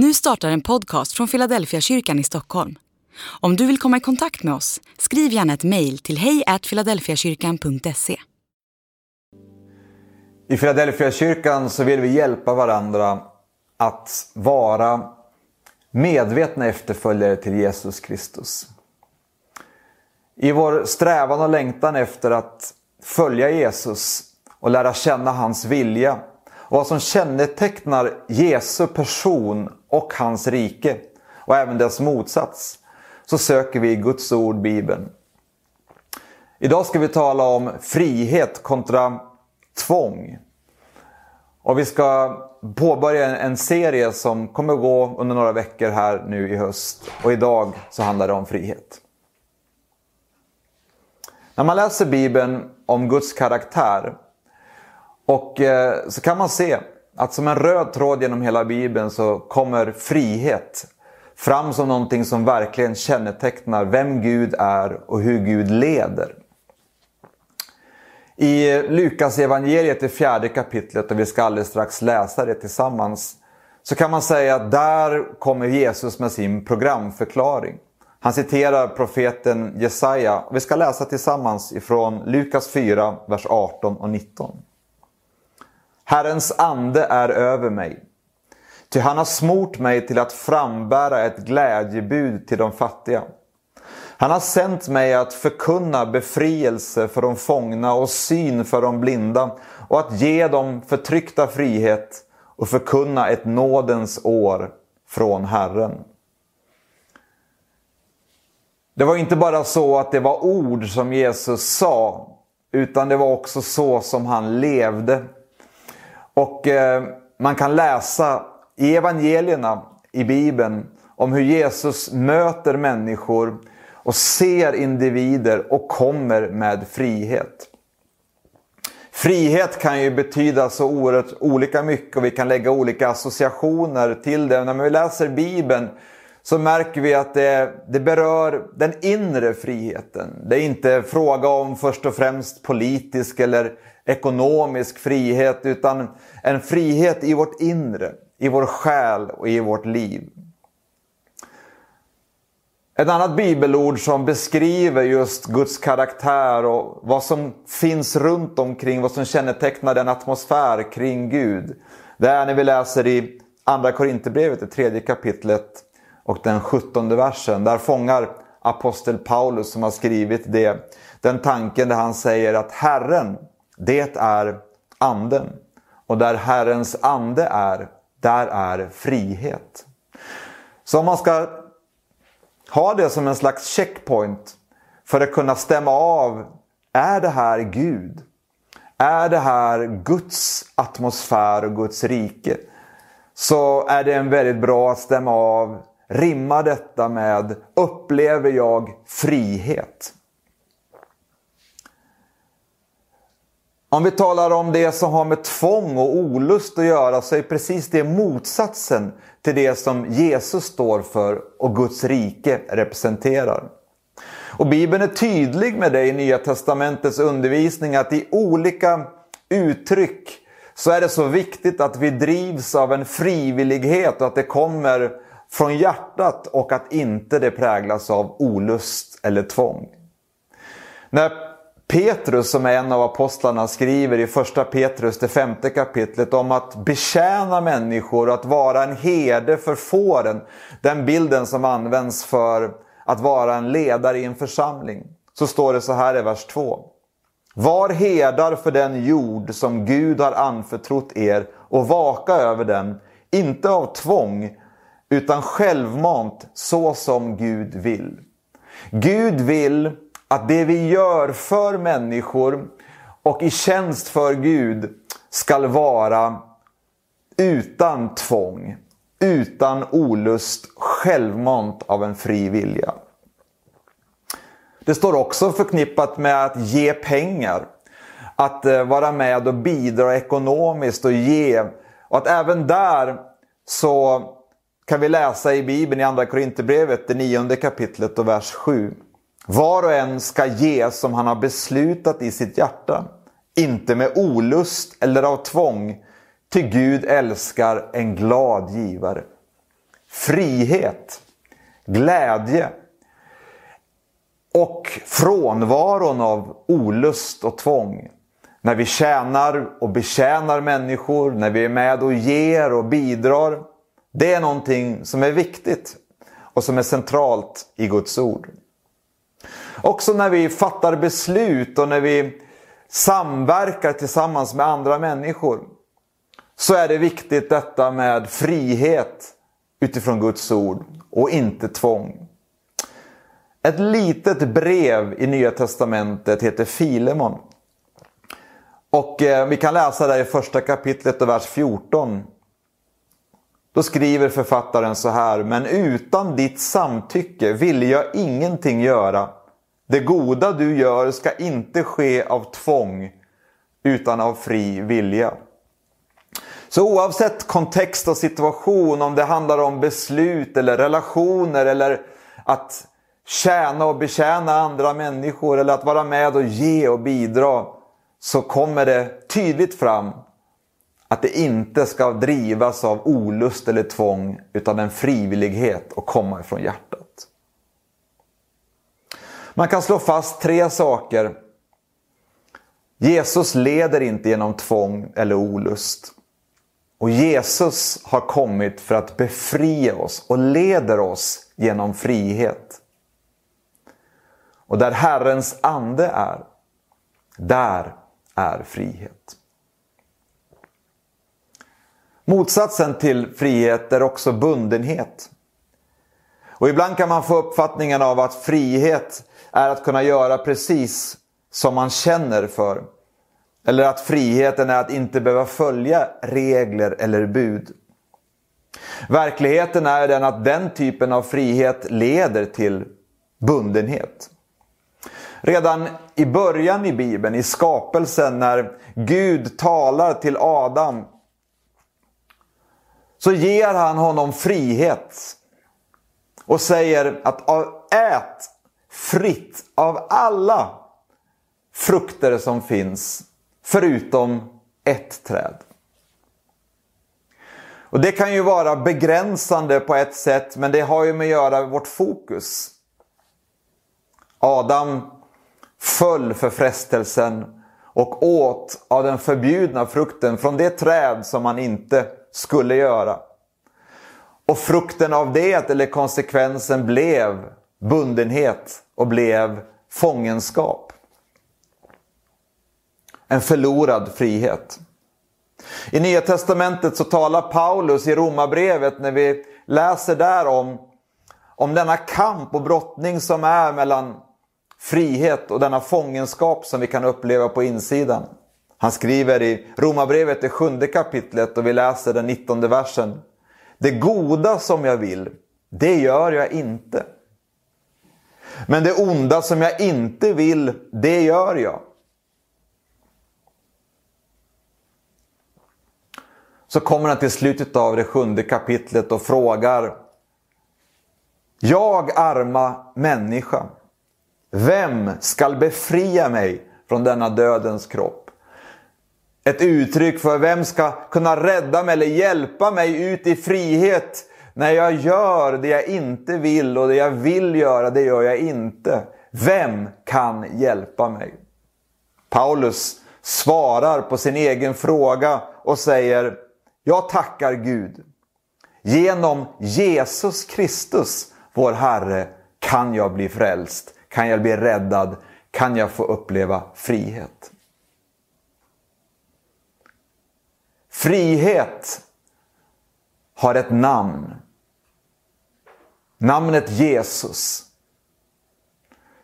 Nu startar en podcast från Philadelphia kyrkan i Stockholm. Om du vill komma i kontakt med oss, skriv gärna ett mejl till hejfiladelfiakyrkan.se. I Philadelphia kyrkan så vill vi hjälpa varandra att vara medvetna efterföljare till Jesus Kristus. I vår strävan och längtan efter att följa Jesus och lära känna hans vilja vad som kännetecknar Jesu person och hans rike och även dess motsats så söker vi i Guds ord, Bibeln. Idag ska vi tala om frihet kontra tvång. Och vi ska påbörja en serie som kommer gå under några veckor här nu i höst. Och idag så handlar det om frihet. När man läser Bibeln om Guds karaktär och eh, så kan man se att som en röd tråd genom hela Bibeln så kommer frihet fram som någonting som verkligen kännetecknar vem Gud är och hur Gud leder. I Lukas evangeliet i fjärde kapitlet, och vi ska alldeles strax läsa det tillsammans, så kan man säga att där kommer Jesus med sin programförklaring. Han citerar profeten Jesaja. Vi ska läsa tillsammans ifrån Lukas 4, vers 18 och 19. Herrens ande är över mig. Ty han har smort mig till att frambära ett glädjebud till de fattiga. Han har sänt mig att förkunna befrielse för de fångna och syn för de blinda och att ge dem förtryckta frihet och förkunna ett nådens år från Herren. Det var inte bara så att det var ord som Jesus sa utan det var också så som han levde. Och eh, man kan läsa i evangelierna i Bibeln om hur Jesus möter människor och ser individer och kommer med frihet. Frihet kan ju betyda så oerhört olika mycket och vi kan lägga olika associationer till det. När vi läser Bibeln så märker vi att det, det, berör den inre friheten. Det är inte fråga om först och främst politisk eller ekonomisk frihet utan en frihet i vårt inre, i vår själ och i vårt liv. Ett annat bibelord som beskriver just Guds karaktär och vad som finns runt omkring, vad som kännetecknar den atmosfär kring Gud. Det är när vi läser i Andra Korinthierbrevet, det tredje kapitlet och den sjuttonde versen. Där fångar apostel Paulus som har skrivit det, den tanken där han säger att Herren, det är anden. Och där Herrens ande är, där är frihet. Så om man ska ha det som en slags checkpoint för att kunna stämma av, är det här Gud? Är det här Guds atmosfär och Guds rike? Så är det en väldigt bra att stämma av, rimma detta med, upplever jag frihet? Om vi talar om det som har med tvång och olust att göra så är precis det motsatsen till det som Jesus står för och Guds rike representerar. Och Bibeln är tydlig med det i Nya Testamentets undervisning att i olika uttryck så är det så viktigt att vi drivs av en frivillighet och att det kommer från hjärtat och att inte det präglas av olust eller tvång. När Petrus som är en av apostlarna skriver i första Petrus det femte kapitlet om att betjäna människor och att vara en herde för fåren. Den bilden som används för att vara en ledare i en församling. Så står det så här i vers 2. Var herdar för den jord som Gud har anförtrott er och vaka över den, inte av tvång utan självmant så som Gud vill. Gud vill att det vi gör för människor och i tjänst för Gud skall vara utan tvång, utan olust, självmant av en fri vilja. Det står också förknippat med att ge pengar. Att eh, vara med och bidra ekonomiskt och ge. Och att även där så kan vi läsa i Bibeln i Andra Korinthierbrevet, det nionde kapitlet och vers 7. Var och en ska ge som han har beslutat i sitt hjärta. Inte med olust eller av tvång. Ty Gud älskar en glad givare. frihet, glädje och frånvaron av olust och tvång. När vi tjänar och betjänar människor, när vi är med och ger och bidrar. Det är någonting som är viktigt och som är centralt i Guds ord. Också när vi fattar beslut och när vi samverkar tillsammans med andra människor så är det viktigt detta med frihet utifrån Guds ord och inte tvång. Ett litet brev i Nya Testamentet heter Filemon. Och eh, vi kan läsa där i första kapitlet och vers 14. Då skriver författaren så här. Men utan ditt samtycke vill jag ingenting göra. Det goda du gör ska inte ske av tvång utan av fri vilja. Så oavsett kontext och situation, om det handlar om beslut eller relationer eller att tjäna och betjäna andra människor eller att vara med och ge och bidra så kommer det tydligt fram att det inte ska drivas av olust eller tvång utan en frivillighet och komma ifrån hjärtat. Man kan slå fast tre saker. Jesus leder inte genom tvång eller olust. Och Jesus har kommit för att befria oss och leder oss genom frihet. Och där Herrens ande är, där är frihet. Motsatsen till frihet är också bundenhet. Och ibland kan man få uppfattningen av att frihet är att kunna göra precis som man känner för. Eller att friheten är att inte behöva följa regler eller bud. Verkligheten är den att den typen av frihet leder till bundenhet. Redan i början i Bibeln, i skapelsen, när Gud talar till Adam så ger han honom frihet och säger att ät fritt av alla frukter som finns förutom ett träd. Och Det kan ju vara begränsande på ett sätt men det har ju med att göra med vårt fokus. Adam föll för frestelsen och åt av den förbjudna frukten från det träd som man inte skulle göra. Och frukten av det, eller konsekvensen, blev bundenhet och blev fångenskap. En förlorad frihet. I Nya Testamentet så talar Paulus i Romarbrevet när vi läser där om, om denna kamp och brottning som är mellan frihet och denna fångenskap som vi kan uppleva på insidan. Han skriver i Romarbrevet det sjunde kapitlet och vi läser den nittonde versen. Det goda som jag vill, det gör jag inte. Men det onda som jag inte vill, det gör jag. Så kommer han till slutet av det sjunde kapitlet och frågar Jag arma människa, vem skall befria mig från denna dödens kropp? Ett uttryck för vem ska kunna rädda mig eller hjälpa mig ut i frihet när jag gör det jag inte vill och det jag vill göra det gör jag inte. Vem kan hjälpa mig? Paulus svarar på sin egen fråga och säger Jag tackar Gud. Genom Jesus Kristus, vår Herre, kan jag bli frälst. Kan jag bli räddad? Kan jag få uppleva frihet? Frihet har ett namn. Namnet Jesus.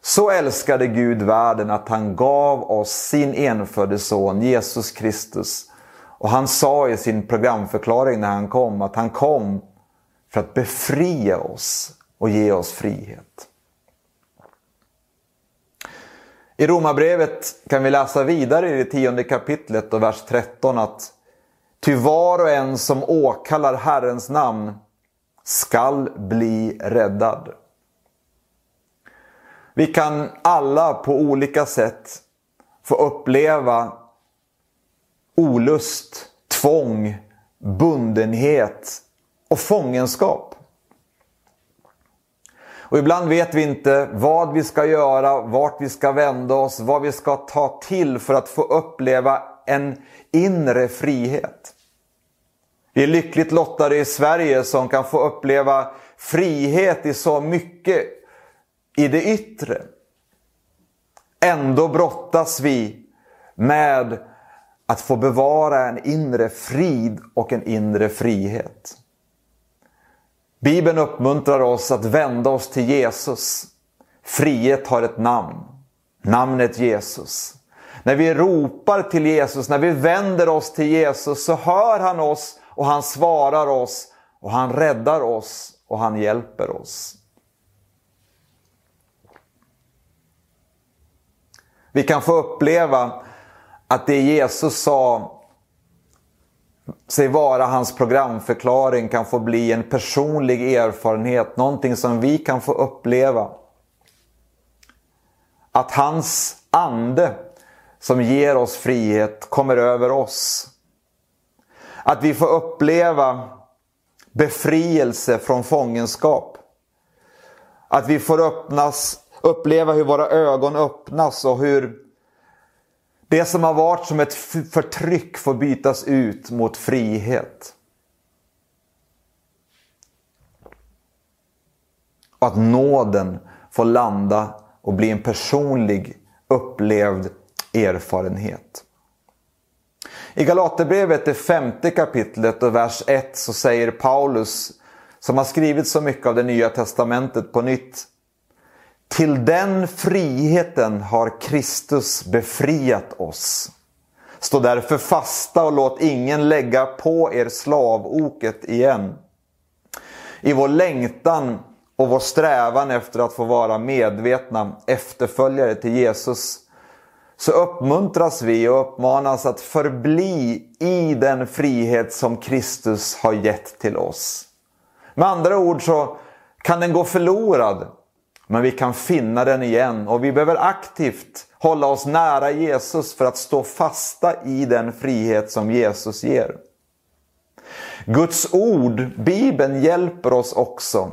Så älskade Gud världen att han gav oss sin enfödde son Jesus Kristus. Och han sa i sin programförklaring när han kom att han kom för att befria oss och ge oss frihet. I Romarbrevet kan vi läsa vidare i det tionde kapitlet och vers 13 att Ty var och en som åkallar Herrens namn skall bli räddad. Vi kan alla på olika sätt få uppleva olust, tvång, bundenhet och fångenskap. Och ibland vet vi inte vad vi ska göra, vart vi ska vända oss, vad vi ska ta till för att få uppleva en inre frihet. Vi är lyckligt lottade i Sverige som kan få uppleva frihet i så mycket i det yttre. Ändå brottas vi med att få bevara en inre frid och en inre frihet. Bibeln uppmuntrar oss att vända oss till Jesus. Frihet har ett namn. Namnet Jesus. När vi ropar till Jesus, när vi vänder oss till Jesus så hör han oss och han svarar oss och han räddar oss och han hjälper oss. Vi kan få uppleva att det Jesus sa sig vara hans programförklaring kan få bli en personlig erfarenhet, någonting som vi kan få uppleva. Att hans ande som ger oss frihet kommer över oss. Att vi får uppleva befrielse från fångenskap. Att vi får öppnas, uppleva hur våra ögon öppnas och hur det som har varit som ett förtryck får bytas ut mot frihet. Och att nåden får landa och bli en personlig upplevd erfarenhet. I Galaterbrevet, det femte kapitlet och vers 1 så säger Paulus, som har skrivit så mycket av det nya testamentet på nytt. Till den friheten har Kristus befriat oss. Stå därför fasta och låt ingen lägga på er slavoket igen. I vår längtan och vår strävan efter att få vara medvetna efterföljare till Jesus så uppmuntras vi och uppmanas att förbli i den frihet som Kristus har gett till oss. Med andra ord så kan den gå förlorad, men vi kan finna den igen och vi behöver aktivt hålla oss nära Jesus för att stå fasta i den frihet som Jesus ger. Guds ord, Bibeln, hjälper oss också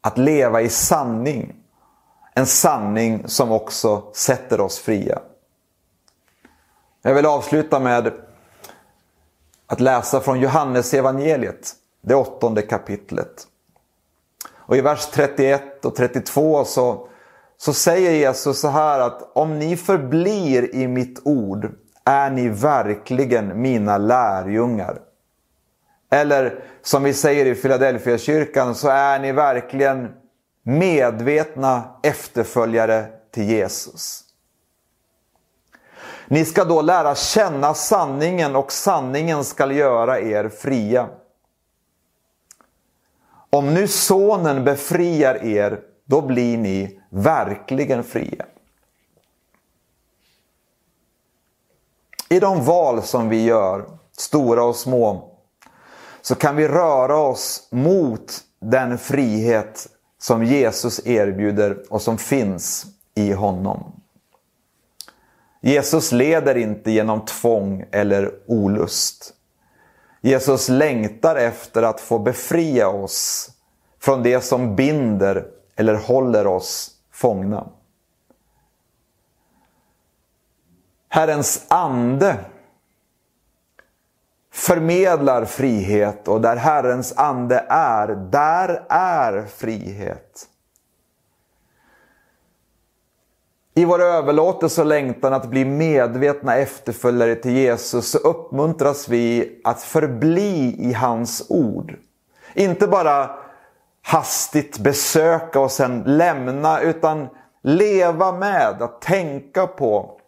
att leva i sanning. En sanning som också sätter oss fria. Jag vill avsluta med att läsa från Johannes evangeliet, det åttonde kapitlet. Och i vers 31 och 32 så, så säger Jesus så här att om ni förblir i mitt ord är ni verkligen mina lärjungar. Eller som vi säger i Philadelphia kyrkan så är ni verkligen medvetna efterföljare till Jesus. Ni ska då lära känna sanningen och sanningen ska göra er fria. Om nu sonen befriar er, då blir ni verkligen fria. I de val som vi gör, stora och små, så kan vi röra oss mot den frihet som Jesus erbjuder och som finns i honom. Jesus leder inte genom tvång eller olust. Jesus längtar efter att få befria oss från det som binder eller håller oss fångna. Herrens ande förmedlar frihet och där Herrens ande är, där är frihet. I vår överlåtelse och längtan att bli medvetna efterföljare till Jesus så uppmuntras vi att förbli i hans ord. Inte bara hastigt besöka och sen lämna utan leva med, att tänka på,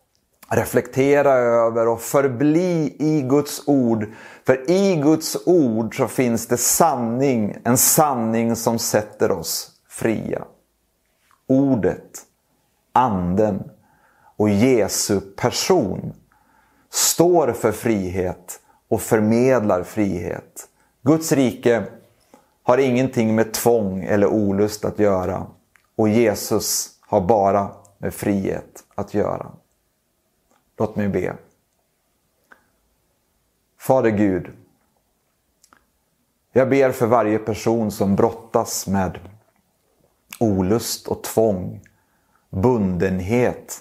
reflektera över och förbli i Guds ord. För i Guds ord så finns det sanning, en sanning som sätter oss fria. Ordet, anden och Jesu person står för frihet och förmedlar frihet. Guds rike har ingenting med tvång eller olust att göra och Jesus har bara med frihet att göra. Låt mig be. Fader Gud. Jag ber för varje person som brottas med olust och tvång, bundenhet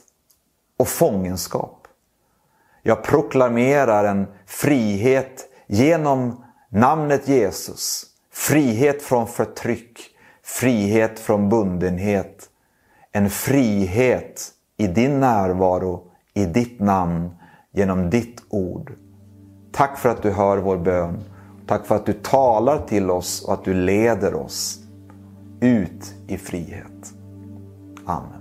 och fångenskap. Jag proklamerar en frihet genom namnet Jesus. Frihet från förtryck, frihet från bundenhet. En frihet i din närvaro, i ditt namn, genom ditt ord. Tack för att du hör vår bön. Tack för att du talar till oss och att du leder oss ut i frihet. Amen.